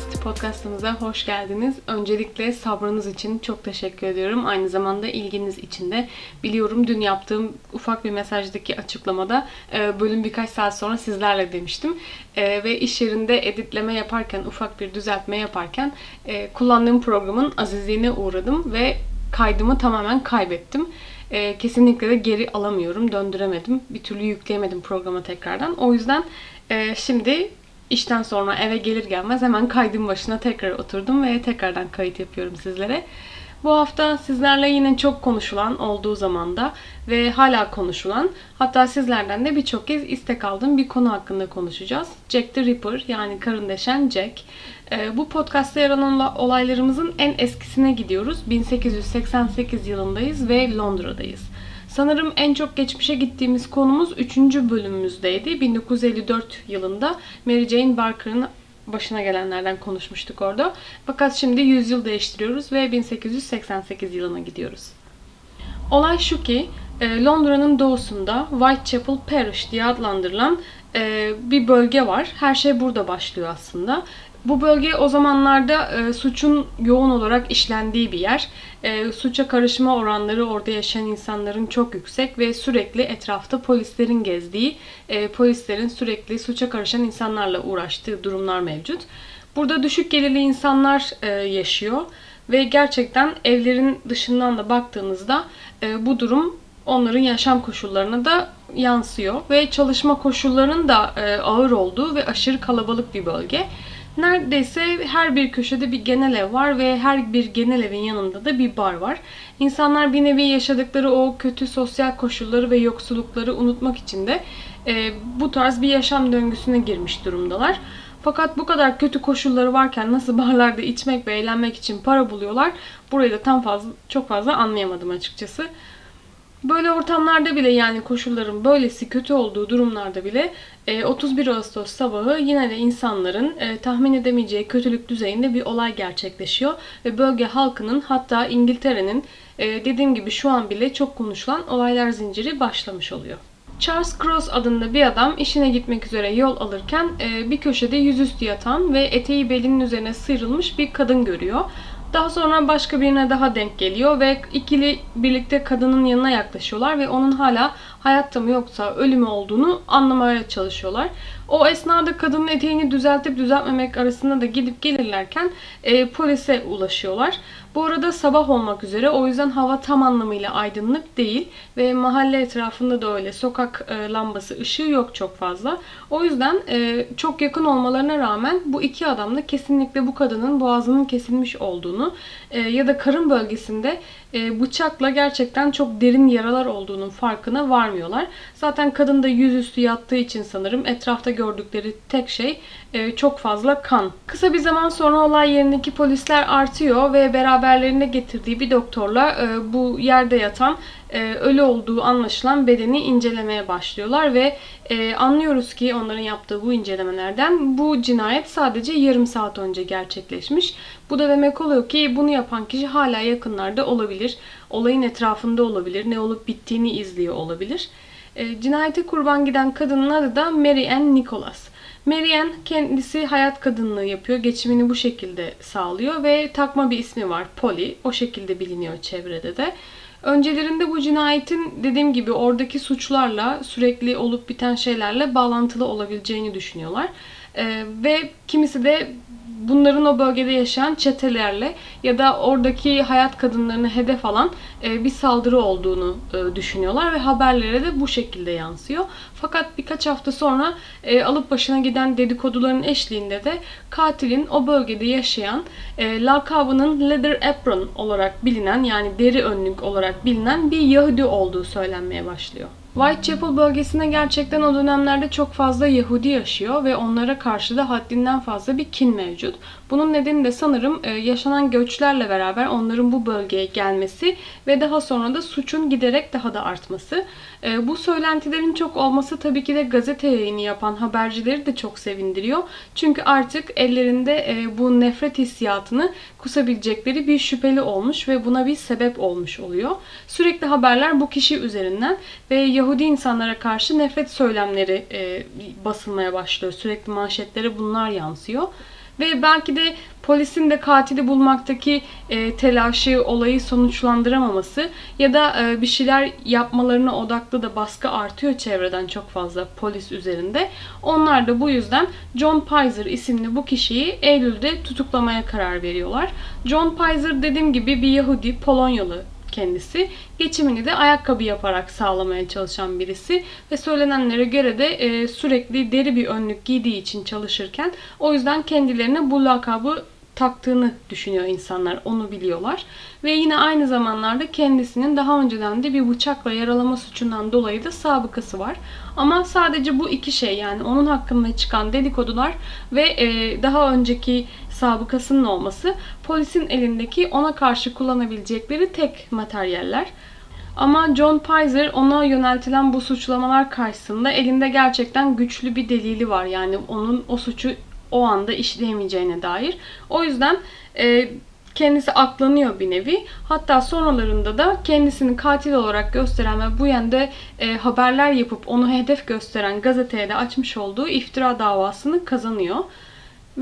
List podcastımıza hoş geldiniz. Öncelikle sabrınız için çok teşekkür ediyorum. Aynı zamanda ilginiz için de. Biliyorum dün yaptığım ufak bir mesajdaki açıklamada e, bölüm birkaç saat sonra sizlerle demiştim. E, ve iş yerinde editleme yaparken, ufak bir düzeltme yaparken e, kullandığım programın azizliğine uğradım ve kaydımı tamamen kaybettim. Kesinlikle de geri alamıyorum, döndüremedim. Bir türlü yükleyemedim programa tekrardan. O yüzden şimdi işten sonra eve gelir gelmez hemen kaydın başına tekrar oturdum ve tekrardan kayıt yapıyorum sizlere. Bu hafta sizlerle yine çok konuşulan olduğu zamanda ve hala konuşulan hatta sizlerden de birçok kez istek aldığım bir konu hakkında konuşacağız. Jack the Ripper yani karın deşen Jack. Ee, bu podcastta yer alan olaylarımızın en eskisine gidiyoruz. 1888 yılındayız ve Londra'dayız. Sanırım en çok geçmişe gittiğimiz konumuz 3. bölümümüzdeydi. 1954 yılında Mary Jane Barker'ın başına gelenlerden konuşmuştuk orada. Fakat şimdi yüzyıl değiştiriyoruz ve 1888 yılına gidiyoruz. Olay şu ki e, Londra'nın doğusunda Whitechapel Parish diye adlandırılan e, bir bölge var. Her şey burada başlıyor aslında. Bu bölge o zamanlarda e, suçun yoğun olarak işlendiği bir yer. E, suça karışma oranları orada yaşayan insanların çok yüksek ve sürekli etrafta polislerin gezdiği, e, polislerin sürekli suça karışan insanlarla uğraştığı durumlar mevcut. Burada düşük gelirli insanlar e, yaşıyor ve gerçekten evlerin dışından da baktığınızda e, bu durum onların yaşam koşullarına da yansıyor ve çalışma koşullarının da e, ağır olduğu ve aşırı kalabalık bir bölge. Neredeyse her bir köşede bir genel ev var ve her bir genel evin yanında da bir bar var. İnsanlar bir nevi yaşadıkları o kötü sosyal koşulları ve yoksullukları unutmak için de e, bu tarz bir yaşam döngüsüne girmiş durumdalar. Fakat bu kadar kötü koşulları varken nasıl barlarda içmek ve eğlenmek için para buluyorlar? Burayı da tam fazla çok fazla anlayamadım açıkçası. Böyle ortamlarda bile yani koşulların böylesi kötü olduğu durumlarda bile 31 e, Ağustos sabahı yine de insanların e, tahmin edemeyeceği kötülük düzeyinde bir olay gerçekleşiyor. Ve bölge halkının hatta İngiltere'nin e, dediğim gibi şu an bile çok konuşulan olaylar zinciri başlamış oluyor. Charles Cross adında bir adam işine gitmek üzere yol alırken bir köşede yüzüstü yatan ve eteği belinin üzerine sıyrılmış bir kadın görüyor. Daha sonra başka birine daha denk geliyor ve ikili birlikte kadının yanına yaklaşıyorlar ve onun hala hayatta mı yoksa ölümü olduğunu anlamaya çalışıyorlar. O esnada kadının eteğini düzeltip düzeltmemek arasında da gidip gelirlerken e, polise ulaşıyorlar. Bu arada sabah olmak üzere o yüzden hava tam anlamıyla aydınlık değil ve mahalle etrafında da öyle sokak e, lambası ışığı yok çok fazla. O yüzden e, çok yakın olmalarına rağmen bu iki adam da kesinlikle bu kadının boğazının kesilmiş olduğunu e, ya da karın bölgesinde e, bıçakla gerçekten çok derin yaralar olduğunun farkına varmıyorlar. Zaten kadın da yüzüstü yattığı için sanırım etrafta gördükleri tek şey e, çok fazla kan. Kısa bir zaman sonra olay yerindeki polisler artıyor ve beraberlerinde getirdiği bir doktorla e, bu yerde yatan e, ölü olduğu anlaşılan bedeni incelemeye başlıyorlar ve e, anlıyoruz ki onların yaptığı bu incelemelerden bu cinayet sadece yarım saat önce gerçekleşmiş. Bu da demek oluyor ki bunu yapan kişi hala yakınlarda olabilir, olayın etrafında olabilir, ne olup bittiğini izliyor olabilir. E, cinayete kurban giden kadının adı da Mary Ann Nicholas. Mary Ann kendisi hayat kadınlığı yapıyor. Geçimini bu şekilde sağlıyor ve takma bir ismi var. Polly. O şekilde biliniyor çevrede de. Öncelerinde bu cinayetin dediğim gibi oradaki suçlarla sürekli olup biten şeylerle bağlantılı olabileceğini düşünüyorlar. Ee, ve kimisi de bunların o bölgede yaşayan çetelerle ya da oradaki hayat kadınlarını hedef alan e, bir saldırı olduğunu e, düşünüyorlar ve haberlere de bu şekilde yansıyor. Fakat birkaç hafta sonra e, alıp başına giden dedikoduların eşliğinde de katilin o bölgede yaşayan lakabının Leather Apron olarak bilinen yani deri önlük olarak bilinen bir Yahudi olduğu söylenmeye başlıyor. Whitechapel bölgesinde gerçekten o dönemlerde çok fazla Yahudi yaşıyor ve onlara karşı da haddinden fazla bir kin mevcut. Bunun nedeni de sanırım e, yaşanan göçlerle beraber onların bu bölgeye gelmesi ve daha sonra da suçun giderek daha da artması. E, bu söylentilerin çok olması tabii ki de gazete yayını yapan habercileri de çok sevindiriyor. Çünkü artık ellerinde e, bu nefret hissiyatını kusabilecekleri bir şüpheli olmuş ve buna bir sebep olmuş oluyor. Sürekli haberler bu kişi üzerinden ve Yahudi insanlara karşı nefret söylemleri basılmaya başlıyor. Sürekli manşetlere bunlar yansıyor. Ve belki de polisin de katili bulmaktaki e, telaşı, olayı sonuçlandıramaması ya da e, bir şeyler yapmalarına odaklı da baskı artıyor çevreden çok fazla polis üzerinde. Onlar da bu yüzden John Pizer isimli bu kişiyi Eylül'de tutuklamaya karar veriyorlar. John Pizer dediğim gibi bir Yahudi, Polonyalı kendisi. Geçimini de ayakkabı yaparak sağlamaya çalışan birisi ve söylenenlere göre de e, sürekli deri bir önlük giydiği için çalışırken o yüzden kendilerine bu lakabı taktığını düşünüyor insanlar. Onu biliyorlar. Ve yine aynı zamanlarda kendisinin daha önceden de bir bıçakla yaralama suçundan dolayı da sabıkası var. Ama sadece bu iki şey yani onun hakkında çıkan dedikodular ve e, daha önceki sabıkasının olması polisin elindeki ona karşı kullanabilecekleri tek materyaller. Ama John Pizer ona yöneltilen bu suçlamalar karşısında elinde gerçekten güçlü bir delili var. Yani onun o suçu o anda işleyemeyeceğine dair. O yüzden e, kendisi aklanıyor bir nevi. Hatta sonralarında da kendisini katil olarak gösteren ve bu yönde e, haberler yapıp onu hedef gösteren gazeteye de açmış olduğu iftira davasını kazanıyor.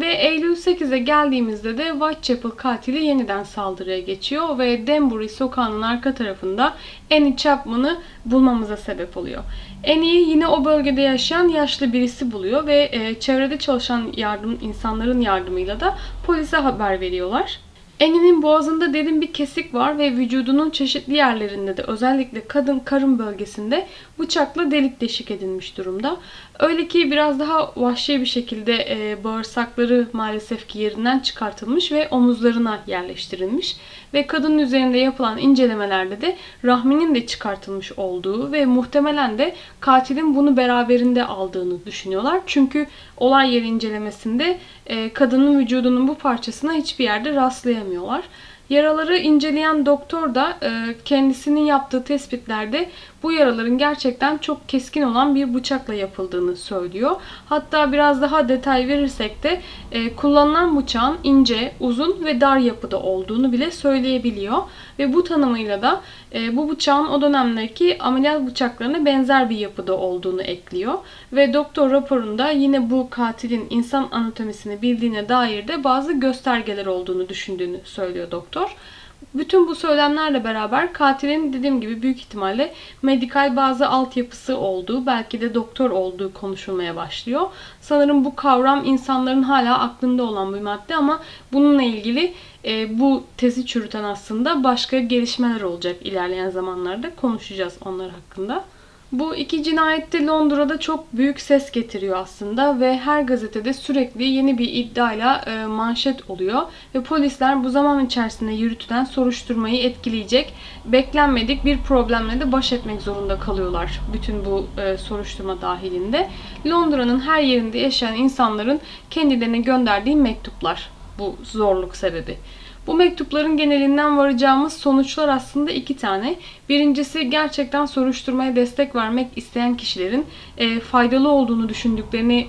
Ve Eylül 8'e geldiğimizde de Whitechapel katili yeniden saldırıya geçiyor ve Danbury sokağının arka tarafında Annie Chapman'ı bulmamıza sebep oluyor. Annie'yi yine o bölgede yaşayan yaşlı birisi buluyor ve e, çevrede çalışan yardım insanların yardımıyla da polise haber veriyorlar. Annie'nin boğazında derin bir kesik var ve vücudunun çeşitli yerlerinde de özellikle kadın karın bölgesinde bıçakla delik deşik edilmiş durumda. Öyle ki biraz daha vahşi bir şekilde e, bağırsakları maalesef ki yerinden çıkartılmış ve omuzlarına yerleştirilmiş. Ve kadının üzerinde yapılan incelemelerde de rahminin de çıkartılmış olduğu ve muhtemelen de katilin bunu beraberinde aldığını düşünüyorlar. Çünkü olay yeri incelemesinde e, kadının vücudunun bu parçasına hiçbir yerde rastlayamıyorlar. Yaraları inceleyen doktor da e, kendisinin yaptığı tespitlerde bu yaraların gerçekten çok keskin olan bir bıçakla yapıldığını söylüyor. Hatta biraz daha detay verirsek de e, kullanılan bıçağın ince, uzun ve dar yapıda olduğunu bile söyleyebiliyor. Ve bu tanımıyla da e, bu bıçağın o dönemdeki ameliyat bıçaklarına benzer bir yapıda olduğunu ekliyor. Ve doktor raporunda yine bu katilin insan anatomisini bildiğine dair de bazı göstergeler olduğunu düşündüğünü söylüyor doktor. Bütün bu söylemlerle beraber katilin dediğim gibi büyük ihtimalle medikal bazı altyapısı olduğu, belki de doktor olduğu konuşulmaya başlıyor. Sanırım bu kavram insanların hala aklında olan bir madde ama bununla ilgili e, bu tezi çürüten aslında başka gelişmeler olacak ilerleyen zamanlarda konuşacağız onlar hakkında. Bu iki cinayette Londra'da çok büyük ses getiriyor aslında ve her gazetede sürekli yeni bir iddiayla e, manşet oluyor ve polisler bu zaman içerisinde yürütülen soruşturmayı etkileyecek beklenmedik bir problemle de baş etmek zorunda kalıyorlar bütün bu e, soruşturma dahilinde. Londra'nın her yerinde yaşayan insanların kendilerine gönderdiği mektuplar bu zorluk sebebi. Bu mektupların genelinden varacağımız sonuçlar aslında iki tane. Birincisi gerçekten soruşturmaya destek vermek isteyen kişilerin e, faydalı olduğunu düşündüklerini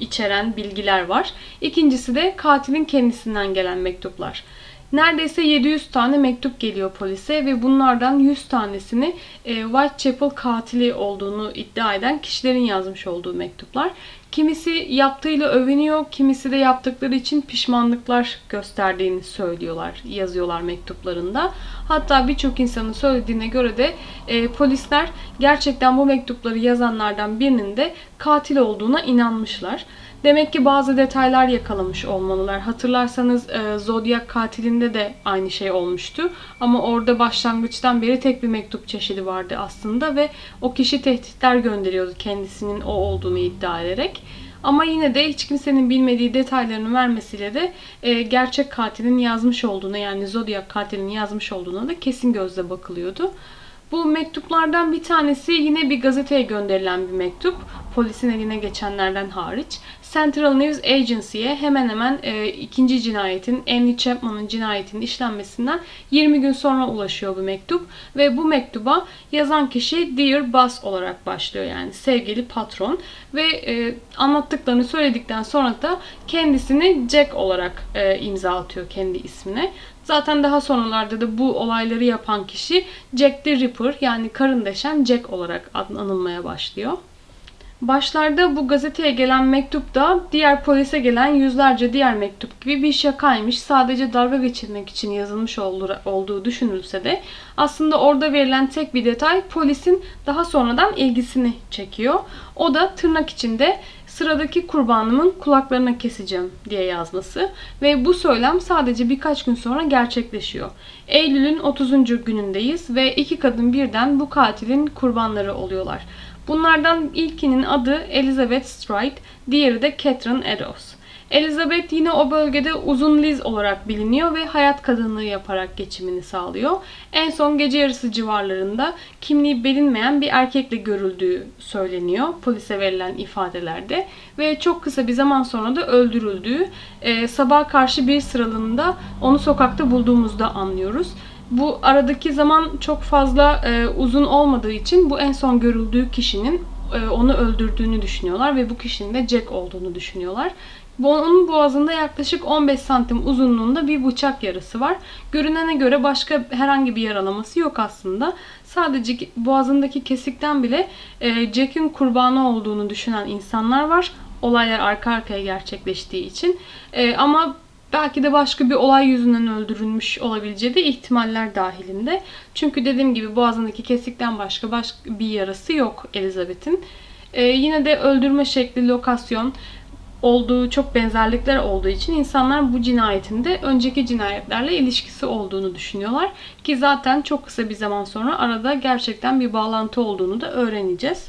içeren bilgiler var. İkincisi de katilin kendisinden gelen mektuplar. Neredeyse 700 tane mektup geliyor polise ve bunlardan 100 tanesini e, Whitechapel katili olduğunu iddia eden kişilerin yazmış olduğu mektuplar. Kimisi yaptığıyla övünüyor, kimisi de yaptıkları için pişmanlıklar gösterdiğini söylüyorlar, yazıyorlar mektuplarında. Hatta birçok insanın söylediğine göre de e, polisler gerçekten bu mektupları yazanlardan birinin de katil olduğuna inanmışlar. Demek ki bazı detaylar yakalamış olmalılar. Hatırlarsanız e, Zodiac katilinde de aynı şey olmuştu. Ama orada başlangıçtan beri tek bir mektup çeşidi vardı aslında ve o kişi tehditler gönderiyordu kendisinin o olduğunu iddia ederek. Ama yine de hiç kimsenin bilmediği detaylarını vermesiyle de e, gerçek katilin yazmış olduğuna yani Zodiac katilinin yazmış olduğuna da kesin gözle bakılıyordu. Bu mektuplardan bir tanesi yine bir gazeteye gönderilen bir mektup. Polisin eline geçenlerden hariç. Central News Agency'ye hemen hemen e, ikinci cinayetin, Annie Chapman'ın cinayetinin işlenmesinden 20 gün sonra ulaşıyor bu mektup. Ve bu mektuba yazan kişi Dear Boss olarak başlıyor yani sevgili patron. Ve e, anlattıklarını söyledikten sonra da kendisini Jack olarak e, imza atıyor kendi ismine. Zaten daha sonralarda da bu olayları yapan kişi Jack the Ripper yani karın deşen Jack olarak anılmaya başlıyor. Başlarda bu gazeteye gelen mektup da diğer polise gelen yüzlerce diğer mektup gibi bir şakaymış. Sadece dalga geçirmek için yazılmış olduğu düşünülse de aslında orada verilen tek bir detay polisin daha sonradan ilgisini çekiyor. O da tırnak içinde sıradaki kurbanımın kulaklarına keseceğim diye yazması ve bu söylem sadece birkaç gün sonra gerçekleşiyor. Eylül'ün 30. günündeyiz ve iki kadın birden bu katilin kurbanları oluyorlar. Bunlardan ilkinin adı Elizabeth Stride, diğeri de Catherine Eddowes. Elizabeth yine o bölgede uzun Liz olarak biliniyor ve hayat kadınlığı yaparak geçimini sağlıyor. En son gece yarısı civarlarında kimliği bilinmeyen bir erkekle görüldüğü söyleniyor polise verilen ifadelerde ve çok kısa bir zaman sonra da öldürüldüğü e, sabah karşı bir sıralığında onu sokakta bulduğumuzda anlıyoruz. Bu aradaki zaman çok fazla e, uzun olmadığı için bu en son görüldüğü kişinin e, onu öldürdüğünü düşünüyorlar ve bu kişinin de Jack olduğunu düşünüyorlar. Onun boğazında yaklaşık 15 santim uzunluğunda bir bıçak yarası var. Görünene göre başka herhangi bir yaralaması yok aslında. Sadece boğazındaki kesikten bile e, Jack'in kurbanı olduğunu düşünen insanlar var. Olaylar arka arkaya gerçekleştiği için. E, ama belki de başka bir olay yüzünden öldürülmüş olabileceği de ihtimaller dahilinde. Çünkü dediğim gibi boğazındaki kesikten başka başka bir yarası yok Elizabeth'in. Ee, yine de öldürme şekli, lokasyon, olduğu çok benzerlikler olduğu için insanlar bu cinayetin de önceki cinayetlerle ilişkisi olduğunu düşünüyorlar. Ki zaten çok kısa bir zaman sonra arada gerçekten bir bağlantı olduğunu da öğreneceğiz.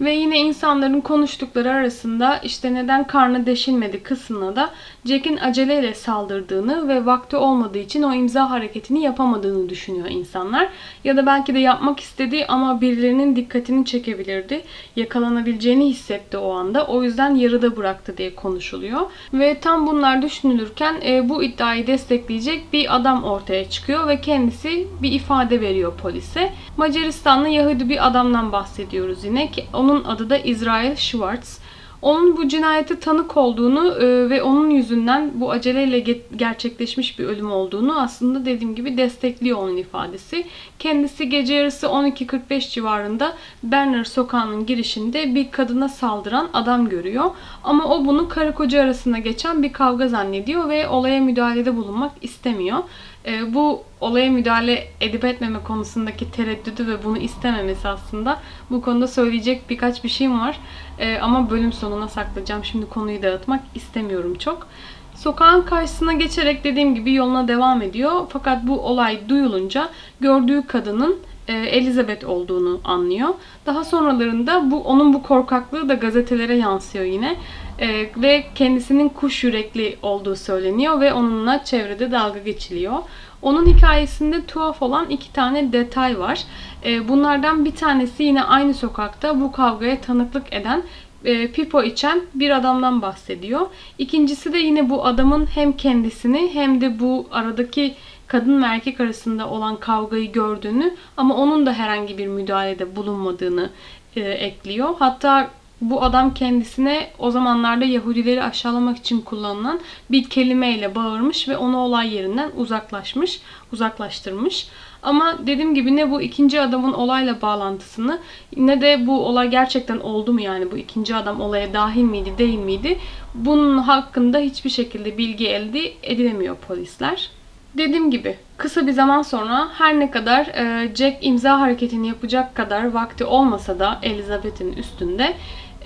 Ve yine insanların konuştukları arasında işte neden karnı deşilmedi kısmına da Jack'in aceleyle saldırdığını ve vakti olmadığı için o imza hareketini yapamadığını düşünüyor insanlar. Ya da belki de yapmak istediği ama birilerinin dikkatini çekebilirdi. Yakalanabileceğini hissetti o anda. O yüzden yarıda bıraktı diye konuşuluyor. Ve tam bunlar düşünülürken e, bu iddiayı destekleyecek bir adam ortaya çıkıyor ve kendisi bir ifade veriyor polise. Macaristanlı Yahudi bir adamdan bahsediyoruz yine ki onun adı da Israel Schwartz. Onun bu cinayete tanık olduğunu e, ve onun yüzünden bu aceleyle gerçekleşmiş bir ölüm olduğunu aslında dediğim gibi destekliyor onun ifadesi. Kendisi gece yarısı 12.45 civarında Berner sokağının girişinde bir kadına saldıran adam görüyor. Ama o bunu karı koca arasında geçen bir kavga zannediyor ve olaya müdahalede bulunmak istemiyor. E, bu olaya müdahale edip etmeme konusundaki tereddüdü ve bunu istememesi aslında bu konuda söyleyecek birkaç bir şeyim var. E, ama bölüm sonuna saklayacağım. Şimdi konuyu dağıtmak istemiyorum çok. Sokağın karşısına geçerek dediğim gibi yoluna devam ediyor. Fakat bu olay duyulunca gördüğü kadının Elizabeth olduğunu anlıyor. Daha sonralarında bu onun bu korkaklığı da gazetelere yansıyor yine. E, ve kendisinin kuş yürekli olduğu söyleniyor ve onunla çevrede dalga geçiliyor. Onun hikayesinde tuhaf olan iki tane detay var. E, bunlardan bir tanesi yine aynı sokakta bu kavgaya tanıklık eden e, pipo içen bir adamdan bahsediyor. İkincisi de yine bu adamın hem kendisini hem de bu aradaki kadın ve erkek arasında olan kavgayı gördüğünü ama onun da herhangi bir müdahalede bulunmadığını e, ekliyor. Hatta bu adam kendisine o zamanlarda Yahudileri aşağılamak için kullanılan bir kelimeyle bağırmış ve onu olay yerinden uzaklaşmış, uzaklaştırmış. Ama dediğim gibi ne bu ikinci adamın olayla bağlantısını ne de bu olay gerçekten oldu mu yani bu ikinci adam olaya dahil miydi değil miydi bunun hakkında hiçbir şekilde bilgi elde edilemiyor polisler. Dediğim gibi kısa bir zaman sonra her ne kadar e, Jack imza hareketini yapacak kadar vakti olmasa da Elizabeth'in üstünde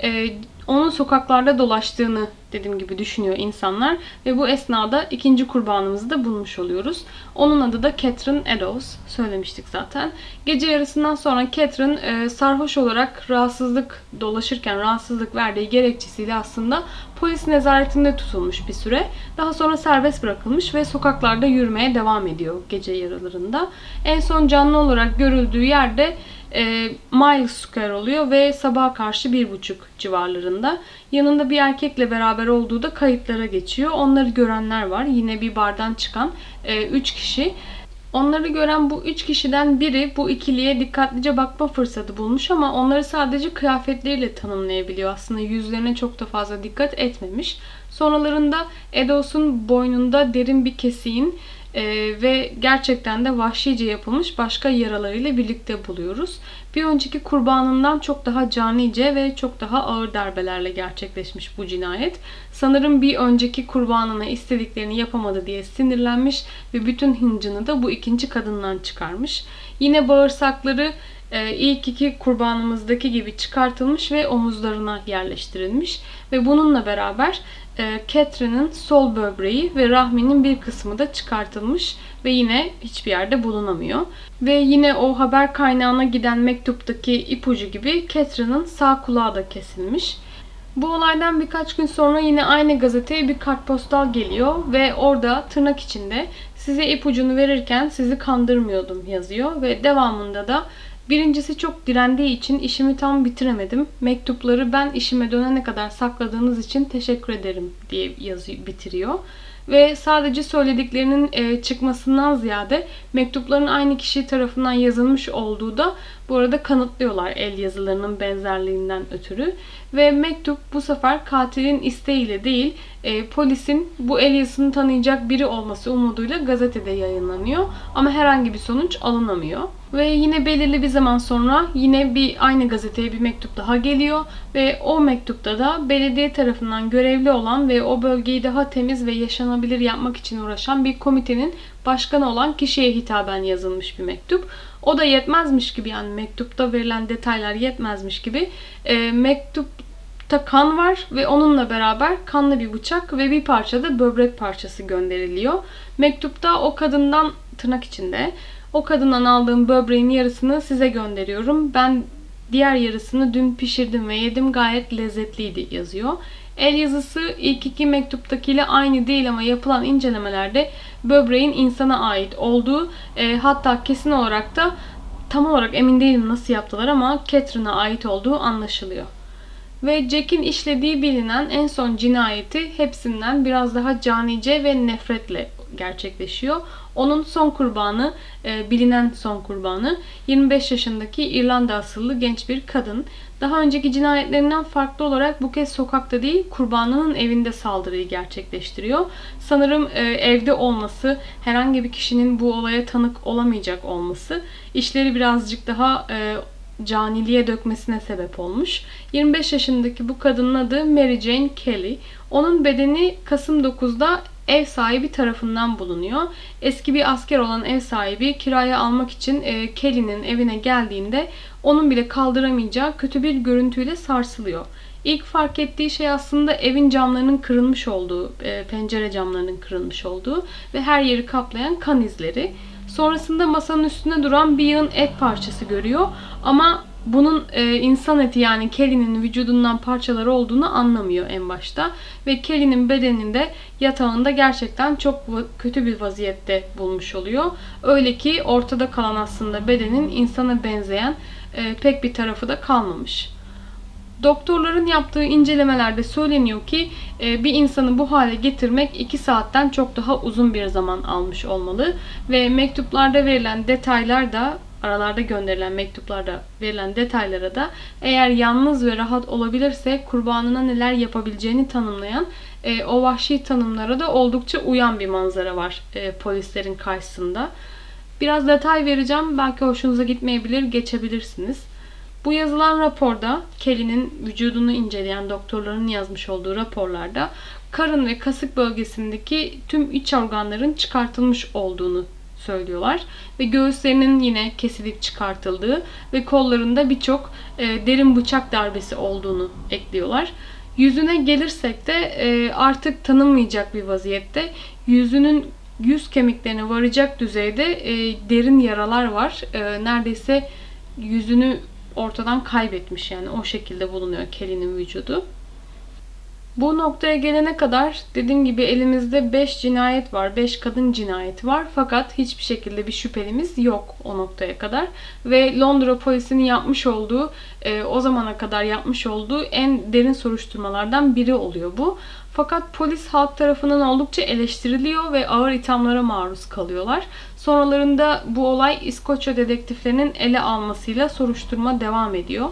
e, onun sokaklarda dolaştığını dediğim gibi düşünüyor insanlar ve bu esnada ikinci kurbanımızı da bulmuş oluyoruz. Onun adı da Catherine Eddowes. Söylemiştik zaten. Gece yarısından sonra Catherine e, sarhoş olarak rahatsızlık dolaşırken rahatsızlık verdiği gerekçesiyle aslında polis nezaretinde tutulmuş bir süre. Daha sonra serbest bırakılmış ve sokaklarda yürümeye devam ediyor gece yarılarında. En son canlı olarak görüldüğü yerde e, Miles Square oluyor ve sabaha karşı bir buçuk civarlarında. Yanında bir erkekle beraber olduğu da kayıtlara geçiyor. Onları görenler var. Yine bir bardan çıkan 3 e, kişi. Onları gören bu üç kişiden biri bu ikiliye dikkatlice bakma fırsatı bulmuş ama onları sadece kıyafetleriyle tanımlayabiliyor. Aslında yüzlerine çok da fazla dikkat etmemiş. Sonralarında Edos'un boynunda derin bir kesiğin Ee, ve gerçekten de vahşice yapılmış başka yaralarıyla birlikte buluyoruz. Bir önceki kurbanından çok daha canice ve çok daha ağır darbelerle gerçekleşmiş bu cinayet. Sanırım bir önceki kurbanına istediklerini yapamadı diye sinirlenmiş ve bütün hıncını da bu ikinci kadından çıkarmış. Yine bağırsakları e, ilk iki kurbanımızdaki gibi çıkartılmış ve omuzlarına yerleştirilmiş. Ve bununla beraber e, Catherine'ın sol böbreği ve rahminin bir kısmı da çıkartılmış ve yine hiçbir yerde bulunamıyor. Ve yine o haber kaynağına giden mektuptaki ipucu gibi Catherine'ın sağ kulağı da kesilmiş. Bu olaydan birkaç gün sonra yine aynı gazeteye bir kartpostal geliyor ve orada tırnak içinde size ipucunu verirken sizi kandırmıyordum yazıyor ve devamında da Birincisi çok direndiği için işimi tam bitiremedim. Mektupları ben işime dönene kadar sakladığınız için teşekkür ederim diye yazı bitiriyor. Ve sadece söylediklerinin e, çıkmasından ziyade mektupların aynı kişi tarafından yazılmış olduğu da bu arada kanıtlıyorlar el yazılarının benzerliğinden ötürü. Ve mektup bu sefer katilin isteğiyle değil, e, polisin bu el yazısını tanıyacak biri olması umuduyla gazetede yayınlanıyor. Ama herhangi bir sonuç alınamıyor. Ve yine belirli bir zaman sonra yine bir aynı gazeteye bir mektup daha geliyor ve o mektupta da belediye tarafından görevli olan ve o bölgeyi daha temiz ve yaşanabilir yapmak için uğraşan bir komitenin başkanı olan kişiye hitaben yazılmış bir mektup. O da yetmezmiş gibi yani mektupta verilen detaylar yetmezmiş gibi e, mektupta kan var ve onunla beraber kanlı bir bıçak ve bir parça da böbrek parçası gönderiliyor. Mektupta o kadından tırnak içinde o kadından aldığım böbreğin yarısını size gönderiyorum. Ben diğer yarısını dün pişirdim ve yedim gayet lezzetliydi yazıyor. El yazısı ilk iki mektuptakiyle aynı değil ama yapılan incelemelerde böbreğin insana ait olduğu e, hatta kesin olarak da tam olarak emin değilim nasıl yaptılar ama Catherine'a ait olduğu anlaşılıyor. Ve Jack'in işlediği bilinen en son cinayeti hepsinden biraz daha canice ve nefretle gerçekleşiyor. Onun son kurbanı, e, bilinen son kurbanı 25 yaşındaki İrlanda asıllı genç bir kadın. Daha önceki cinayetlerinden farklı olarak bu kez sokakta değil kurbanının evinde saldırıyı gerçekleştiriyor. Sanırım e, evde olması, herhangi bir kişinin bu olaya tanık olamayacak olması işleri birazcık daha e, caniliğe dökmesine sebep olmuş. 25 yaşındaki bu kadının adı Mary Jane Kelly. Onun bedeni Kasım 9'da ev sahibi tarafından bulunuyor. Eski bir asker olan ev sahibi kiraya almak için e, Kelly'nin evine geldiğinde onun bile kaldıramayacağı kötü bir görüntüyle sarsılıyor. İlk fark ettiği şey aslında evin camlarının kırılmış olduğu, e, pencere camlarının kırılmış olduğu ve her yeri kaplayan kan izleri. Sonrasında masanın üstünde duran bir yığın et parçası görüyor ama bunun e, insan eti yani Kelly'nin vücudundan parçaları olduğunu anlamıyor en başta. Ve Kelly'nin bedeninde yatağında gerçekten çok kötü bir vaziyette bulmuş oluyor. Öyle ki ortada kalan aslında bedenin insana benzeyen e, pek bir tarafı da kalmamış. Doktorların yaptığı incelemelerde söyleniyor ki e, bir insanı bu hale getirmek 2 saatten çok daha uzun bir zaman almış olmalı ve mektuplarda verilen detaylar da aralarda gönderilen mektuplarda verilen detaylara da eğer yalnız ve rahat olabilirse kurbanına neler yapabileceğini tanımlayan e, o vahşi tanımlara da oldukça uyan bir manzara var e, polislerin karşısında. Biraz detay vereceğim. Belki hoşunuza gitmeyebilir, geçebilirsiniz. Bu yazılan raporda Kelly'nin vücudunu inceleyen doktorların yazmış olduğu raporlarda karın ve kasık bölgesindeki tüm iç organların çıkartılmış olduğunu söylüyorlar. Ve göğüslerinin yine kesilip çıkartıldığı ve kollarında birçok e, derin bıçak darbesi olduğunu ekliyorlar. Yüzüne gelirsek de e, artık tanınmayacak bir vaziyette yüzünün yüz kemiklerine varacak düzeyde e, derin yaralar var. E, neredeyse yüzünü ortadan kaybetmiş yani o şekilde bulunuyor Kelly'nin vücudu. Bu noktaya gelene kadar dediğim gibi elimizde 5 cinayet var. 5 kadın cinayeti var. Fakat hiçbir şekilde bir şüphelimiz yok o noktaya kadar. Ve Londra polisinin yapmış olduğu, e, o zamana kadar yapmış olduğu en derin soruşturmalardan biri oluyor bu. Fakat polis halk tarafından oldukça eleştiriliyor ve ağır ithamlara maruz kalıyorlar. Sonralarında bu olay İskoçya dedektiflerinin ele almasıyla soruşturma devam ediyor.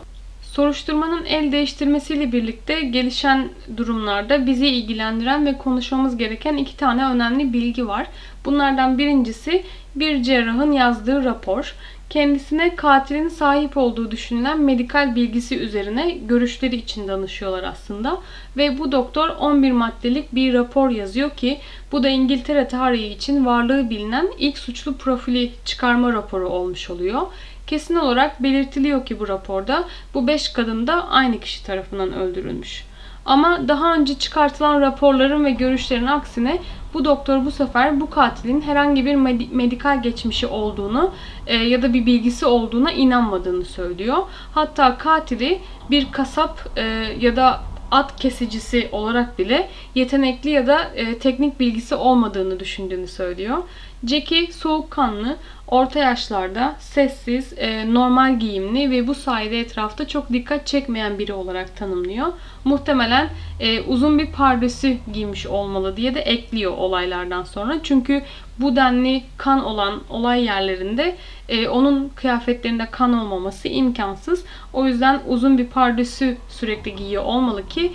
Soruşturmanın el değiştirmesiyle birlikte gelişen durumlarda bizi ilgilendiren ve konuşmamız gereken iki tane önemli bilgi var. Bunlardan birincisi bir cerrahın yazdığı rapor. Kendisine katilin sahip olduğu düşünülen medikal bilgisi üzerine görüşleri için danışıyorlar aslında. Ve bu doktor 11 maddelik bir rapor yazıyor ki bu da İngiltere tarihi için varlığı bilinen ilk suçlu profili çıkarma raporu olmuş oluyor. Kesin olarak belirtiliyor ki bu raporda bu 5 kadın da aynı kişi tarafından öldürülmüş. Ama daha önce çıkartılan raporların ve görüşlerin aksine bu doktor bu sefer bu katilin herhangi bir medikal geçmişi olduğunu e, ya da bir bilgisi olduğuna inanmadığını söylüyor. Hatta katili bir kasap e, ya da at kesicisi olarak bile yetenekli ya da e, teknik bilgisi olmadığını düşündüğünü söylüyor. Jackie soğukkanlı, orta yaşlarda, sessiz, e, normal giyimli ve bu sayede etrafta çok dikkat çekmeyen biri olarak tanımlıyor. Muhtemelen e, uzun bir pardesü giymiş olmalı diye de ekliyor olaylardan sonra. Çünkü bu denli kan olan olay yerlerinde e, onun kıyafetlerinde kan olmaması imkansız. O yüzden uzun bir pardesü sürekli giyiyor olmalı ki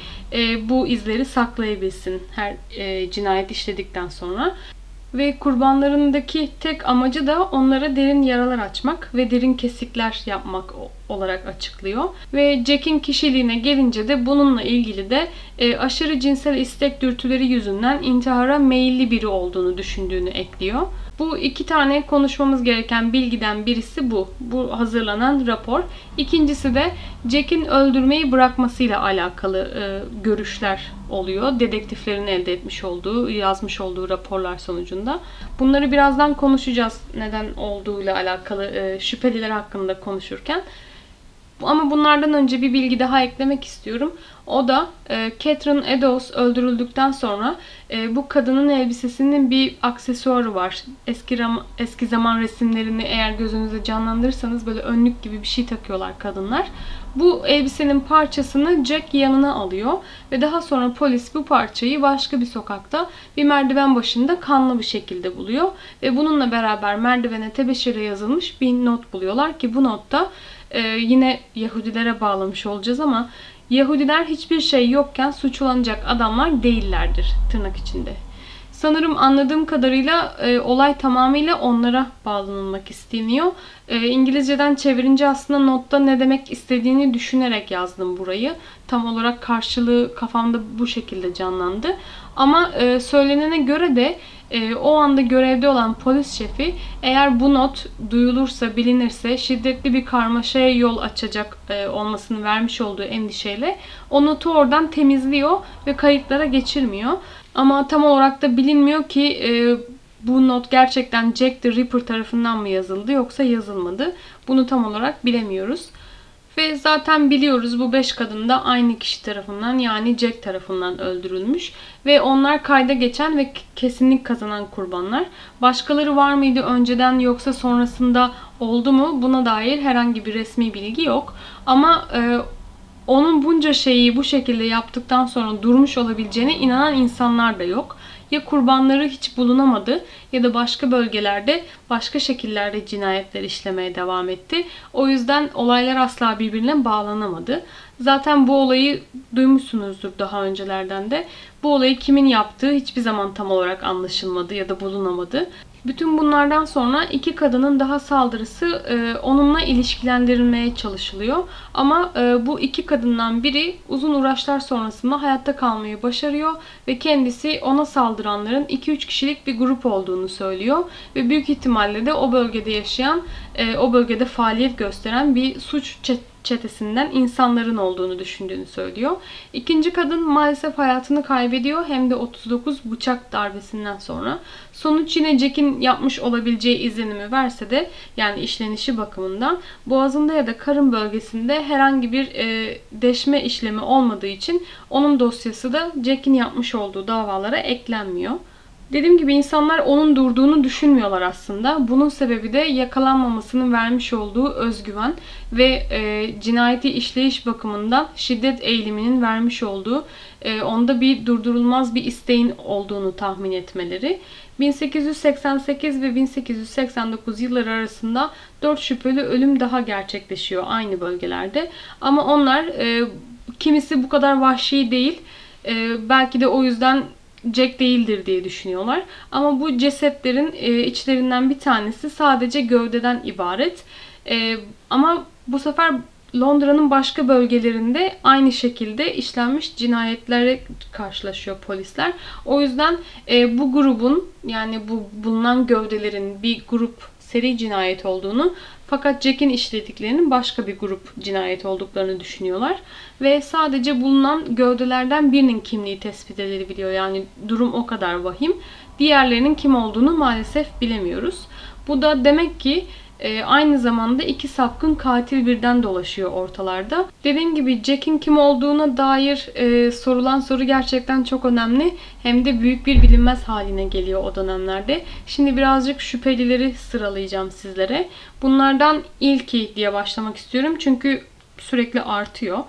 bu izleri saklayabilsin her cinayet işledikten sonra ve kurbanlarındaki tek amacı da onlara derin yaralar açmak ve derin kesikler yapmak olarak açıklıyor. Ve Jack'in kişiliğine gelince de bununla ilgili de e, aşırı cinsel istek dürtüleri yüzünden intihara meyilli biri olduğunu düşündüğünü ekliyor. Bu iki tane konuşmamız gereken bilgiden birisi bu. Bu hazırlanan rapor. İkincisi de Jack'in öldürmeyi bırakmasıyla alakalı e, görüşler oluyor. Dedektiflerin elde etmiş olduğu, yazmış olduğu raporlar sonucunda. Bunları birazdan konuşacağız neden olduğuyla alakalı e, şüpheliler hakkında konuşurken. Ama bunlardan önce bir bilgi daha eklemek istiyorum. O da e, Catherine Eddowes öldürüldükten sonra e, bu kadının elbisesinin bir aksesuarı var. Eski eski zaman resimlerini eğer gözünüzde canlandırırsanız böyle önlük gibi bir şey takıyorlar kadınlar. Bu elbisenin parçasını Jack yanına alıyor ve daha sonra polis bu parçayı başka bir sokakta bir merdiven başında kanlı bir şekilde buluyor ve bununla beraber merdivene tebeşire yazılmış bir not buluyorlar ki bu notta e, yine Yahudilere bağlamış olacağız ama Yahudiler hiçbir şey yokken suçlanacak adamlar değillerdir tırnak içinde. Sanırım anladığım kadarıyla e, olay tamamıyla onlara bağlanılmak isteniyor. E, İngilizceden çevirince aslında notta ne demek istediğini düşünerek yazdım burayı. Tam olarak karşılığı kafamda bu şekilde canlandı. Ama e, söylenene göre de e, o anda görevde olan polis şefi eğer bu not duyulursa, bilinirse şiddetli bir karmaşaya yol açacak e, olmasını vermiş olduğu endişeyle o notu oradan temizliyor ve kayıtlara geçirmiyor. Ama tam olarak da bilinmiyor ki e, bu not gerçekten Jack the Ripper tarafından mı yazıldı yoksa yazılmadı. Bunu tam olarak bilemiyoruz. Ve zaten biliyoruz bu beş kadın da aynı kişi tarafından yani Jack tarafından öldürülmüş. Ve onlar kayda geçen ve kesinlik kazanan kurbanlar. Başkaları var mıydı önceden yoksa sonrasında oldu mu buna dair herhangi bir resmi bilgi yok. Ama e, onun bunca şeyi bu şekilde yaptıktan sonra durmuş olabileceğine inanan insanlar da yok ya kurbanları hiç bulunamadı ya da başka bölgelerde başka şekillerde cinayetler işlemeye devam etti. O yüzden olaylar asla birbirine bağlanamadı. Zaten bu olayı duymuşsunuzdur daha öncelerden de. Bu olayı kimin yaptığı hiçbir zaman tam olarak anlaşılmadı ya da bulunamadı. Bütün bunlardan sonra iki kadının daha saldırısı e, onunla ilişkilendirilmeye çalışılıyor. Ama e, bu iki kadından biri uzun uğraşlar sonrasında hayatta kalmayı başarıyor ve kendisi ona saldıranların 2-3 kişilik bir grup olduğunu söylüyor ve büyük ihtimalle de o bölgede yaşayan, e, o bölgede faaliyet gösteren bir suç çetesinden insanların olduğunu düşündüğünü söylüyor. İkinci kadın maalesef hayatını kaybediyor hem de 39 bıçak darbesinden sonra. Sonuç yine Jack'in yapmış olabileceği izlenimi verse de yani işlenişi bakımından boğazında ya da karın bölgesinde herhangi bir e, deşme işlemi olmadığı için onun dosyası da Jack'in yapmış olduğu davalara eklenmiyor. Dediğim gibi insanlar onun durduğunu düşünmüyorlar aslında. Bunun sebebi de yakalanmamasının vermiş olduğu özgüven ve e, cinayeti işleyiş bakımından şiddet eğiliminin vermiş olduğu e, onda bir durdurulmaz bir isteğin olduğunu tahmin etmeleri. 1888 ve 1889 yılları arasında 4 şüpheli ölüm daha gerçekleşiyor aynı bölgelerde. Ama onlar e, kimisi bu kadar vahşi değil. E, belki de o yüzden Jack değildir diye düşünüyorlar. Ama bu cesetlerin e, içlerinden bir tanesi sadece gövdeden ibaret. E, ama bu sefer Londra'nın başka bölgelerinde aynı şekilde işlenmiş cinayetlere karşılaşıyor polisler. O yüzden e, bu grubun yani bu bulunan gövdelerin bir grup seri cinayet olduğunu fakat Jack'in işlediklerinin başka bir grup cinayet olduklarını düşünüyorlar. Ve sadece bulunan gövdelerden birinin kimliği tespit edilebiliyor. Yani durum o kadar vahim. Diğerlerinin kim olduğunu maalesef bilemiyoruz. Bu da demek ki e, aynı zamanda iki sapkın katil birden dolaşıyor ortalarda. Dediğim gibi Jack'in kim olduğuna dair e, sorulan soru gerçekten çok önemli. Hem de büyük bir bilinmez haline geliyor o dönemlerde. Şimdi birazcık şüphelileri sıralayacağım sizlere. Bunlardan ilki diye başlamak istiyorum çünkü sürekli artıyor.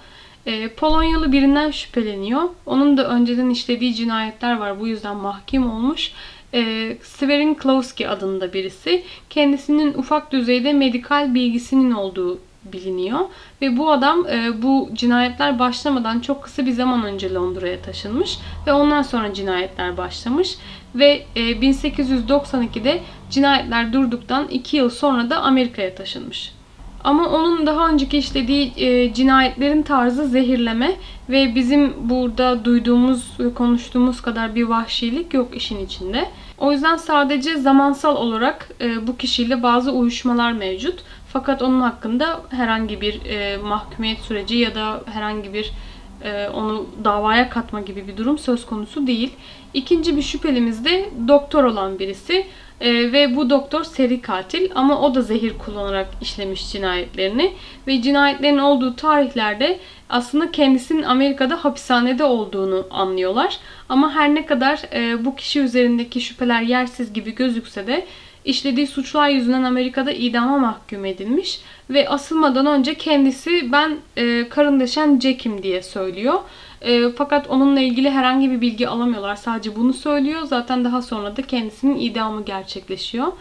E, Polonyalı birinden şüpheleniyor. Onun da önceden işlediği cinayetler var. Bu yüzden mahkum olmuş e, Severin Klowski adında birisi. Kendisinin ufak düzeyde medikal bilgisinin olduğu biliniyor. Ve bu adam e, bu cinayetler başlamadan çok kısa bir zaman önce Londra'ya taşınmış ve ondan sonra cinayetler başlamış. Ve e, 1892'de cinayetler durduktan 2 yıl sonra da Amerika'ya taşınmış. Ama onun daha önceki işlediği e, cinayetlerin tarzı zehirleme ve bizim burada duyduğumuz ve konuştuğumuz kadar bir vahşilik yok işin içinde. O yüzden sadece zamansal olarak e, bu kişiyle bazı uyuşmalar mevcut. Fakat onun hakkında herhangi bir e, mahkumiyet süreci ya da herhangi bir e, onu davaya katma gibi bir durum söz konusu değil. İkinci bir şüphelimiz de doktor olan birisi. E, ve bu doktor seri katil ama o da zehir kullanarak işlemiş cinayetlerini. Ve cinayetlerin olduğu tarihlerde aslında kendisinin Amerika'da hapishanede olduğunu anlıyorlar. Ama her ne kadar e, bu kişi üzerindeki şüpheler yersiz gibi gözükse de işlediği suçlar yüzünden Amerika'da idama mahkum edilmiş ve asılmadan önce kendisi ben e, karındaşan Jack'im diye söylüyor. E, fakat onunla ilgili herhangi bir bilgi alamıyorlar. Sadece bunu söylüyor. Zaten daha sonra da kendisinin idamı gerçekleşiyor.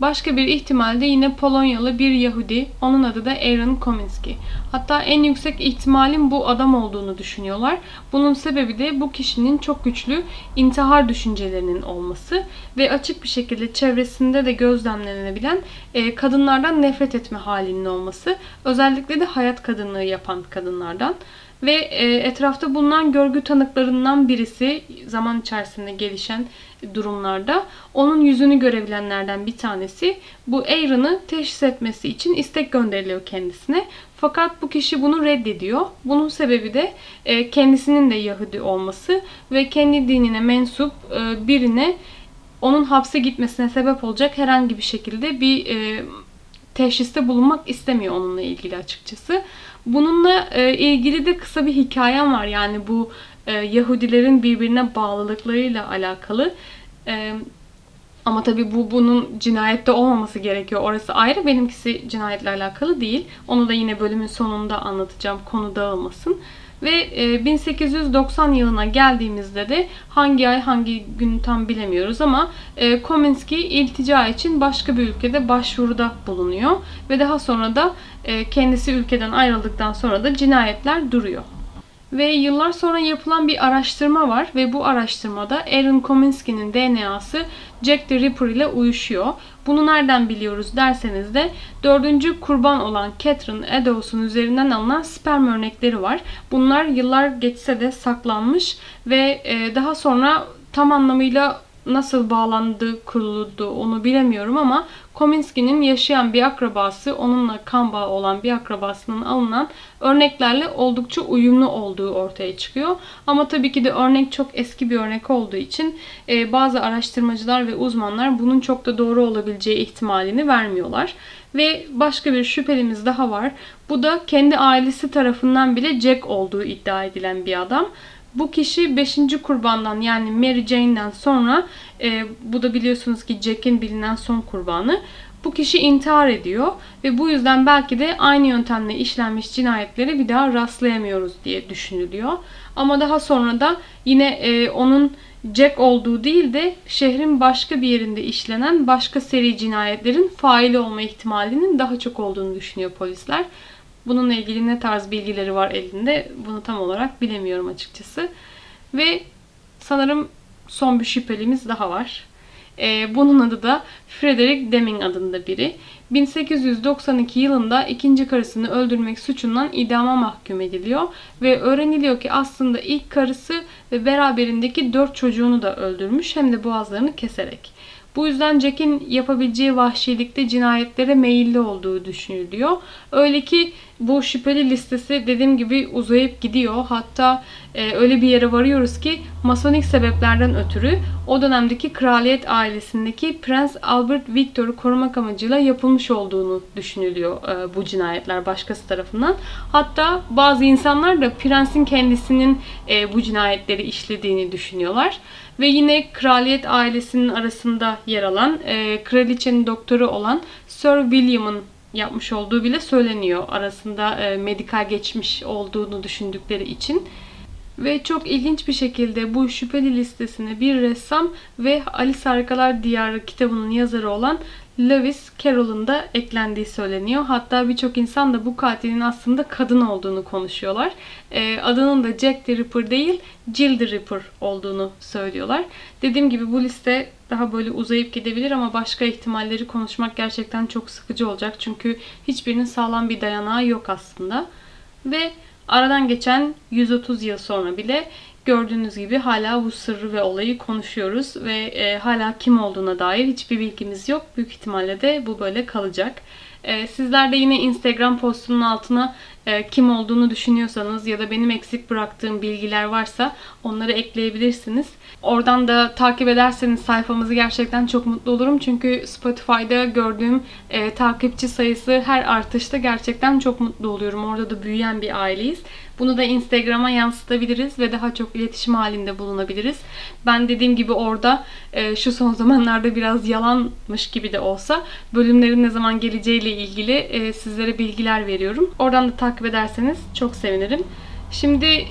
Başka bir ihtimalde yine Polonyalı bir Yahudi. Onun adı da Aaron Kominski. Hatta en yüksek ihtimalin bu adam olduğunu düşünüyorlar. Bunun sebebi de bu kişinin çok güçlü intihar düşüncelerinin olması ve açık bir şekilde çevresinde de gözlemlenebilen e, kadınlardan nefret etme halinin olması. Özellikle de hayat kadınlığı yapan kadınlardan. Ve e, etrafta bulunan görgü tanıklarından birisi zaman içerisinde gelişen durumlarda onun yüzünü görebilenlerden bir tanesi bu Aaron'ı teşhis etmesi için istek gönderiliyor kendisine. Fakat bu kişi bunu reddediyor. Bunun sebebi de e, kendisinin de Yahudi olması ve kendi dinine mensup e, birine onun hapse gitmesine sebep olacak herhangi bir şekilde bir teşhiste bulunmak istemiyor onunla ilgili açıkçası. Bununla e, ilgili de kısa bir hikayem var. Yani bu e, Yahudilerin birbirine bağlılıklarıyla alakalı. E, ama tabii bu bunun cinayette olmaması gerekiyor. Orası ayrı. Benimkisi cinayetle alakalı değil. Onu da yine bölümün sonunda anlatacağım. Konu dağılmasın. Ve 1890 e, yılına geldiğimizde de hangi ay hangi gün tam bilemiyoruz ama e, Kominski iltica için başka bir ülkede başvuruda bulunuyor. Ve daha sonra da e, kendisi ülkeden ayrıldıktan sonra da cinayetler duruyor. Ve yıllar sonra yapılan bir araştırma var ve bu araştırmada Aaron Kominski'nin DNA'sı Jack the Ripper ile uyuşuyor. Bunu nereden biliyoruz derseniz de dördüncü kurban olan Catherine Edows'un üzerinden alınan sperm örnekleri var. Bunlar yıllar geçse de saklanmış ve e, daha sonra tam anlamıyla nasıl bağlandı, kuruldu onu bilemiyorum ama Kominski'nin yaşayan bir akrabası, onunla kan bağı olan bir akrabasının alınan örneklerle oldukça uyumlu olduğu ortaya çıkıyor. Ama tabii ki de örnek çok eski bir örnek olduğu için e, bazı araştırmacılar ve uzmanlar bunun çok da doğru olabileceği ihtimalini vermiyorlar. Ve başka bir şüphelimiz daha var. Bu da kendi ailesi tarafından bile Jack olduğu iddia edilen bir adam. Bu kişi 5. kurbandan yani Mary Jane'den sonra e, bu da biliyorsunuz ki Jack'in bilinen son kurbanı. Bu kişi intihar ediyor ve bu yüzden belki de aynı yöntemle işlenmiş cinayetlere bir daha rastlayamıyoruz diye düşünülüyor. Ama daha sonra da yine e, onun Jack olduğu değil de şehrin başka bir yerinde işlenen başka seri cinayetlerin faili olma ihtimalinin daha çok olduğunu düşünüyor polisler. Bununla ilgili ne tarz bilgileri var elinde bunu tam olarak bilemiyorum açıkçası. Ve sanırım son bir şüphelimiz daha var. Ee, bunun adı da Frederick Deming adında biri. 1892 yılında ikinci karısını öldürmek suçundan idama mahkum ediliyor ve öğreniliyor ki aslında ilk karısı ve beraberindeki dört çocuğunu da öldürmüş hem de boğazlarını keserek. Bu yüzden Jack'in yapabileceği vahşilikte cinayetlere meyilli olduğu düşünülüyor. Öyle ki bu şüpheli listesi dediğim gibi uzayıp gidiyor. Hatta e, öyle bir yere varıyoruz ki masonik sebeplerden ötürü o dönemdeki kraliyet ailesindeki Prens Albert Victor'u korumak amacıyla yapılmış olduğunu düşünülüyor e, bu cinayetler başkası tarafından. Hatta bazı insanlar da prensin kendisinin e, bu cinayetleri işlediğini düşünüyorlar. Ve yine kraliyet ailesinin arasında yer alan, e, kraliçenin doktoru olan Sir William'ın yapmış olduğu bile söyleniyor. Arasında e, medikal geçmiş olduğunu düşündükleri için. Ve çok ilginç bir şekilde bu şüpheli listesine bir ressam ve Alice Harikalar Diyarı kitabının yazarı olan Lewis Carroll'ın da eklendiği söyleniyor. Hatta birçok insan da bu katilin aslında kadın olduğunu konuşuyorlar. E, adının da Jack the Ripper değil, Jill the Ripper olduğunu söylüyorlar. Dediğim gibi bu liste daha böyle uzayıp gidebilir ama başka ihtimalleri konuşmak gerçekten çok sıkıcı olacak. Çünkü hiçbirinin sağlam bir dayanağı yok aslında. Ve aradan geçen 130 yıl sonra bile gördüğünüz gibi hala bu sırrı ve olayı konuşuyoruz ve e, hala kim olduğuna dair hiçbir bilgimiz yok. Büyük ihtimalle de bu böyle kalacak. E, sizler de yine Instagram postunun altına e, kim olduğunu düşünüyorsanız ya da benim eksik bıraktığım bilgiler varsa onları ekleyebilirsiniz. Oradan da takip ederseniz sayfamızı gerçekten çok mutlu olurum. Çünkü Spotify'da gördüğüm e, takipçi sayısı her artışta gerçekten çok mutlu oluyorum. Orada da büyüyen bir aileyiz. Bunu da Instagram'a yansıtabiliriz ve daha çok iletişim halinde bulunabiliriz. Ben dediğim gibi orada e, şu son zamanlarda biraz yalanmış gibi de olsa bölümlerin ne zaman geleceğiyle ilgili e, sizlere bilgiler veriyorum. Oradan da takip ederseniz çok sevinirim. Şimdi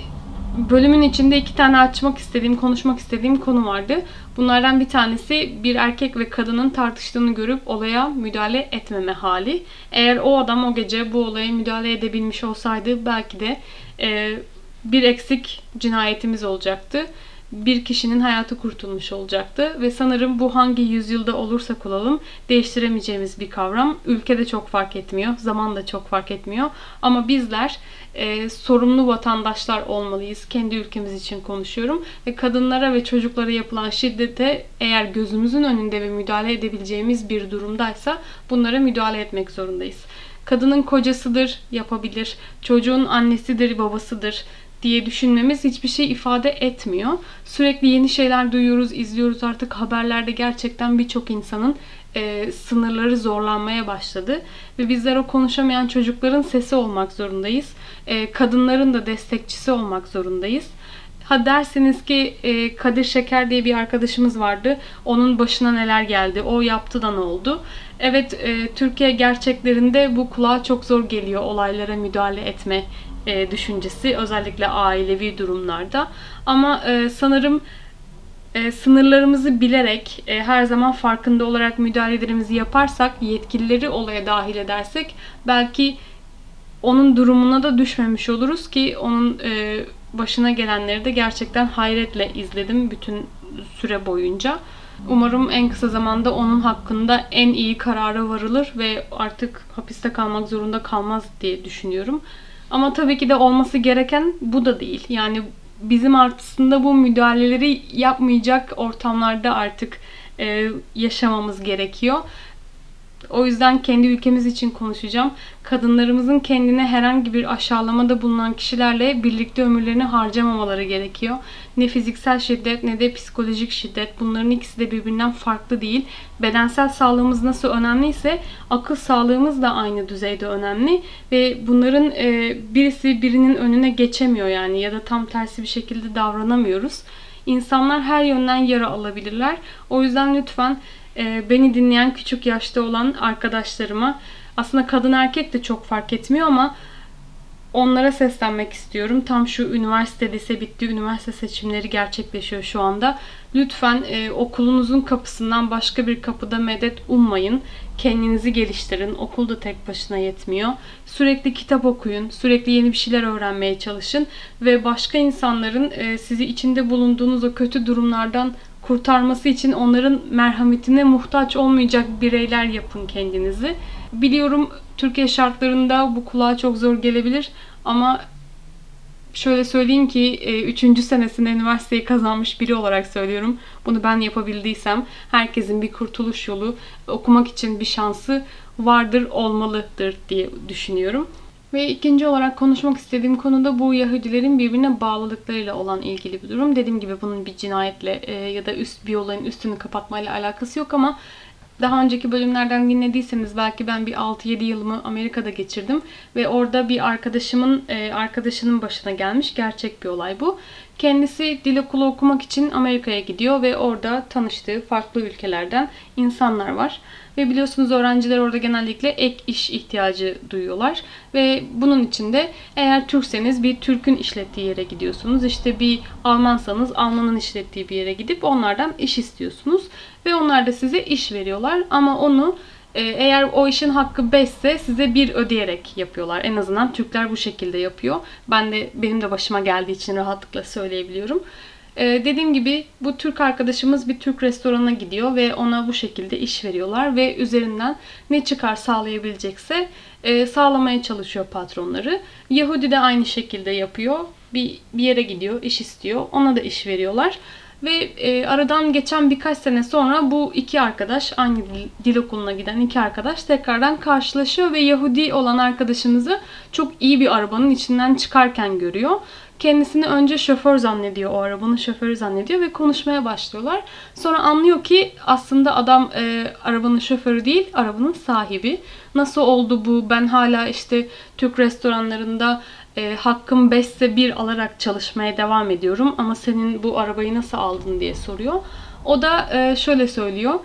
bölümün içinde iki tane açmak istediğim, konuşmak istediğim konu vardı. Bunlardan bir tanesi bir erkek ve kadının tartıştığını görüp olaya müdahale etmeme hali. Eğer o adam o gece bu olaya müdahale edebilmiş olsaydı belki de e, bir eksik cinayetimiz olacaktı bir kişinin hayatı kurtulmuş olacaktı. Ve sanırım bu hangi yüzyılda olursak olalım değiştiremeyeceğimiz bir kavram. Ülkede çok fark etmiyor, zaman da çok fark etmiyor. Ama bizler e, sorumlu vatandaşlar olmalıyız. Kendi ülkemiz için konuşuyorum. Ve kadınlara ve çocuklara yapılan şiddete eğer gözümüzün önünde ve müdahale edebileceğimiz bir durumdaysa bunlara müdahale etmek zorundayız. Kadının kocasıdır, yapabilir. Çocuğun annesidir, babasıdır diye düşünmemiz hiçbir şey ifade etmiyor. Sürekli yeni şeyler duyuyoruz, izliyoruz artık haberlerde gerçekten birçok insanın e, sınırları zorlanmaya başladı. Ve bizler o konuşamayan çocukların sesi olmak zorundayız. E, kadınların da destekçisi olmak zorundayız. Ha derseniz ki e, Kadir Şeker diye bir arkadaşımız vardı. Onun başına neler geldi, o yaptı da ne oldu? Evet, e, Türkiye gerçeklerinde bu kulağa çok zor geliyor olaylara müdahale etme e, düşüncesi özellikle ailevi durumlarda. Ama e, sanırım e, sınırlarımızı bilerek e, her zaman farkında olarak müdahalelerimizi yaparsak, yetkilileri olaya dahil edersek belki onun durumuna da düşmemiş oluruz ki onun e, başına gelenleri de gerçekten hayretle izledim bütün süre boyunca. Umarım en kısa zamanda onun hakkında en iyi karara varılır ve artık hapiste kalmak zorunda kalmaz diye düşünüyorum. Ama tabii ki de olması gereken bu da değil. Yani bizim aslında bu müdahaleleri yapmayacak ortamlarda artık e, yaşamamız gerekiyor. O yüzden kendi ülkemiz için konuşacağım. Kadınlarımızın kendine herhangi bir aşağılamada bulunan kişilerle birlikte ömürlerini harcamamaları gerekiyor. Ne fiziksel şiddet ne de psikolojik şiddet. Bunların ikisi de birbirinden farklı değil. Bedensel sağlığımız nasıl önemliyse akıl sağlığımız da aynı düzeyde önemli. Ve bunların e, birisi birinin önüne geçemiyor yani ya da tam tersi bir şekilde davranamıyoruz. İnsanlar her yönden yara alabilirler. O yüzden lütfen e, beni dinleyen küçük yaşta olan arkadaşlarıma aslında kadın erkek de çok fark etmiyor ama onlara seslenmek istiyorum. Tam şu üniversite lise bitti. Üniversite seçimleri gerçekleşiyor şu anda. Lütfen e, okulunuzun kapısından başka bir kapıda medet ummayın. Kendinizi geliştirin. Okul da tek başına yetmiyor. Sürekli kitap okuyun. Sürekli yeni bir şeyler öğrenmeye çalışın. Ve başka insanların e, sizi içinde bulunduğunuz o kötü durumlardan kurtarması için onların merhametine muhtaç olmayacak bireyler yapın kendinizi. Biliyorum Türkiye şartlarında bu kulağa çok zor gelebilir ama şöyle söyleyeyim ki 3. E, senesinde üniversiteyi kazanmış biri olarak söylüyorum. Bunu ben yapabildiysem herkesin bir kurtuluş yolu, okumak için bir şansı vardır, olmalıdır diye düşünüyorum. Ve ikinci olarak konuşmak istediğim konu da bu Yahudilerin birbirine bağlılıklarıyla olan ilgili bir durum. Dediğim gibi bunun bir cinayetle e, ya da üst bir olayın üstünü kapatmayla alakası yok ama daha önceki bölümlerden dinlediyseniz belki ben bir 6-7 yılımı Amerika'da geçirdim ve orada bir arkadaşımın e, arkadaşının başına gelmiş gerçek bir olay bu. Kendisi dil okulu okumak için Amerika'ya gidiyor ve orada tanıştığı farklı ülkelerden insanlar var. Ve biliyorsunuz öğrenciler orada genellikle ek iş ihtiyacı duyuyorlar. Ve bunun için de eğer Türkseniz bir Türk'ün işlettiği yere gidiyorsunuz. İşte bir Almansanız Alman'ın işlettiği bir yere gidip onlardan iş istiyorsunuz. Ve onlar da size iş veriyorlar. Ama onu e, eğer o işin hakkı 5 ise size bir ödeyerek yapıyorlar. En azından Türkler bu şekilde yapıyor. Ben de benim de başıma geldiği için rahatlıkla söyleyebiliyorum. Ee, dediğim gibi bu Türk arkadaşımız bir Türk restoranına gidiyor ve ona bu şekilde iş veriyorlar ve üzerinden ne çıkar sağlayabilecekse e, sağlamaya çalışıyor patronları. Yahudi de aynı şekilde yapıyor. Bir, bir yere gidiyor, iş istiyor. Ona da iş veriyorlar. Ve e, aradan geçen birkaç sene sonra bu iki arkadaş, aynı dil, dil okuluna giden iki arkadaş tekrardan karşılaşıyor ve Yahudi olan arkadaşımızı çok iyi bir arabanın içinden çıkarken görüyor. Kendisini önce şoför zannediyor, o arabanın şoförü zannediyor ve konuşmaya başlıyorlar. Sonra anlıyor ki aslında adam e, arabanın şoförü değil, arabanın sahibi. Nasıl oldu bu? Ben hala işte Türk restoranlarında e, hakkım 5 ise 1 alarak çalışmaya devam ediyorum ama senin bu arabayı nasıl aldın diye soruyor. O da e, şöyle söylüyor.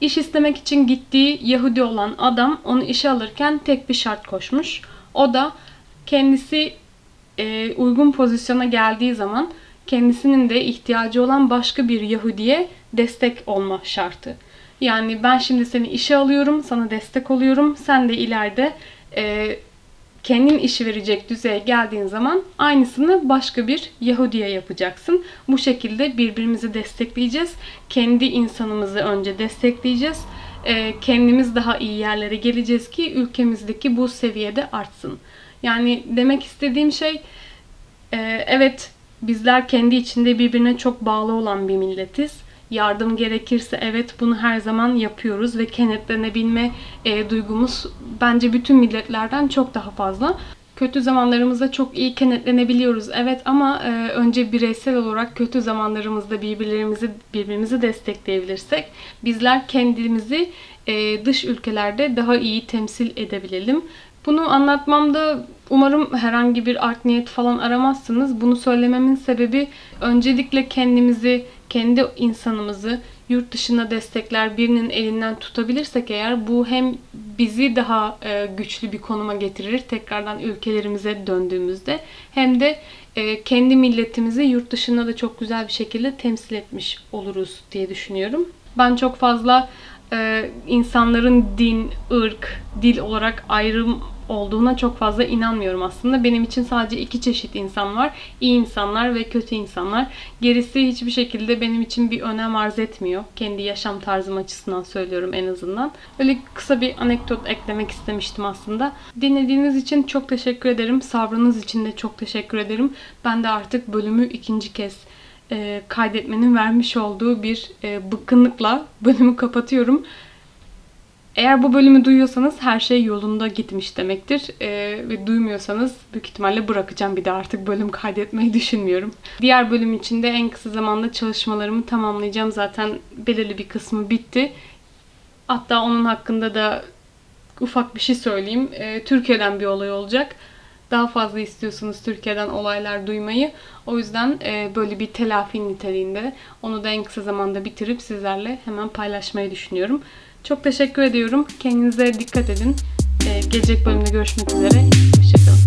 İş istemek için gittiği Yahudi olan adam onu işe alırken tek bir şart koşmuş. O da kendisi e, uygun pozisyona geldiği zaman kendisinin de ihtiyacı olan başka bir Yahudi'ye destek olma şartı. Yani ben şimdi seni işe alıyorum, sana destek oluyorum. Sen de ileride e, kendin işi verecek düzeye geldiğin zaman aynısını başka bir Yahudi'ye yapacaksın. Bu şekilde birbirimizi destekleyeceğiz. Kendi insanımızı önce destekleyeceğiz. E, kendimiz daha iyi yerlere geleceğiz ki ülkemizdeki bu seviyede artsın. Yani demek istediğim şey e, evet bizler kendi içinde birbirine çok bağlı olan bir milletiz. Yardım gerekirse evet bunu her zaman yapıyoruz ve kenetlenebilme e, duygumuz bence bütün milletlerden çok daha fazla. Kötü zamanlarımızda çok iyi kenetlenebiliyoruz evet ama e, önce bireysel olarak kötü zamanlarımızda birbirlerimizi birbirimizi destekleyebilirsek bizler kendimizi e, dış ülkelerde daha iyi temsil edebilelim. Bunu anlatmamda umarım herhangi bir art niyet falan aramazsınız. Bunu söylememin sebebi öncelikle kendimizi, kendi insanımızı yurt dışına destekler birinin elinden tutabilirsek eğer bu hem bizi daha e, güçlü bir konuma getirir tekrardan ülkelerimize döndüğümüzde hem de e, kendi milletimizi yurt dışında da çok güzel bir şekilde temsil etmiş oluruz diye düşünüyorum. Ben çok fazla e, insanların din, ırk, dil olarak ayrım olduğuna çok fazla inanmıyorum aslında. Benim için sadece iki çeşit insan var. İyi insanlar ve kötü insanlar. Gerisi hiçbir şekilde benim için bir önem arz etmiyor. Kendi yaşam tarzım açısından söylüyorum en azından. Öyle kısa bir anekdot eklemek istemiştim aslında. Dinlediğiniz için çok teşekkür ederim. Sabrınız için de çok teşekkür ederim. Ben de artık bölümü ikinci kez e, kaydetmenin vermiş olduğu bir e, bıkkınlıkla bölümü kapatıyorum. Eğer bu bölümü duyuyorsanız her şey yolunda gitmiş demektir. Ee, ve duymuyorsanız büyük ihtimalle bırakacağım bir de artık bölüm kaydetmeyi düşünmüyorum. Diğer bölüm için de en kısa zamanda çalışmalarımı tamamlayacağım. Zaten belirli bir kısmı bitti. Hatta onun hakkında da ufak bir şey söyleyeyim. Ee, Türkiye'den bir olay olacak. Daha fazla istiyorsunuz Türkiye'den olaylar duymayı. O yüzden e, böyle bir telafi niteliğinde onu da en kısa zamanda bitirip sizlerle hemen paylaşmayı düşünüyorum. Çok teşekkür ediyorum. Kendinize dikkat edin. Ee, gelecek bölümde görüşmek üzere. Hoşçakalın.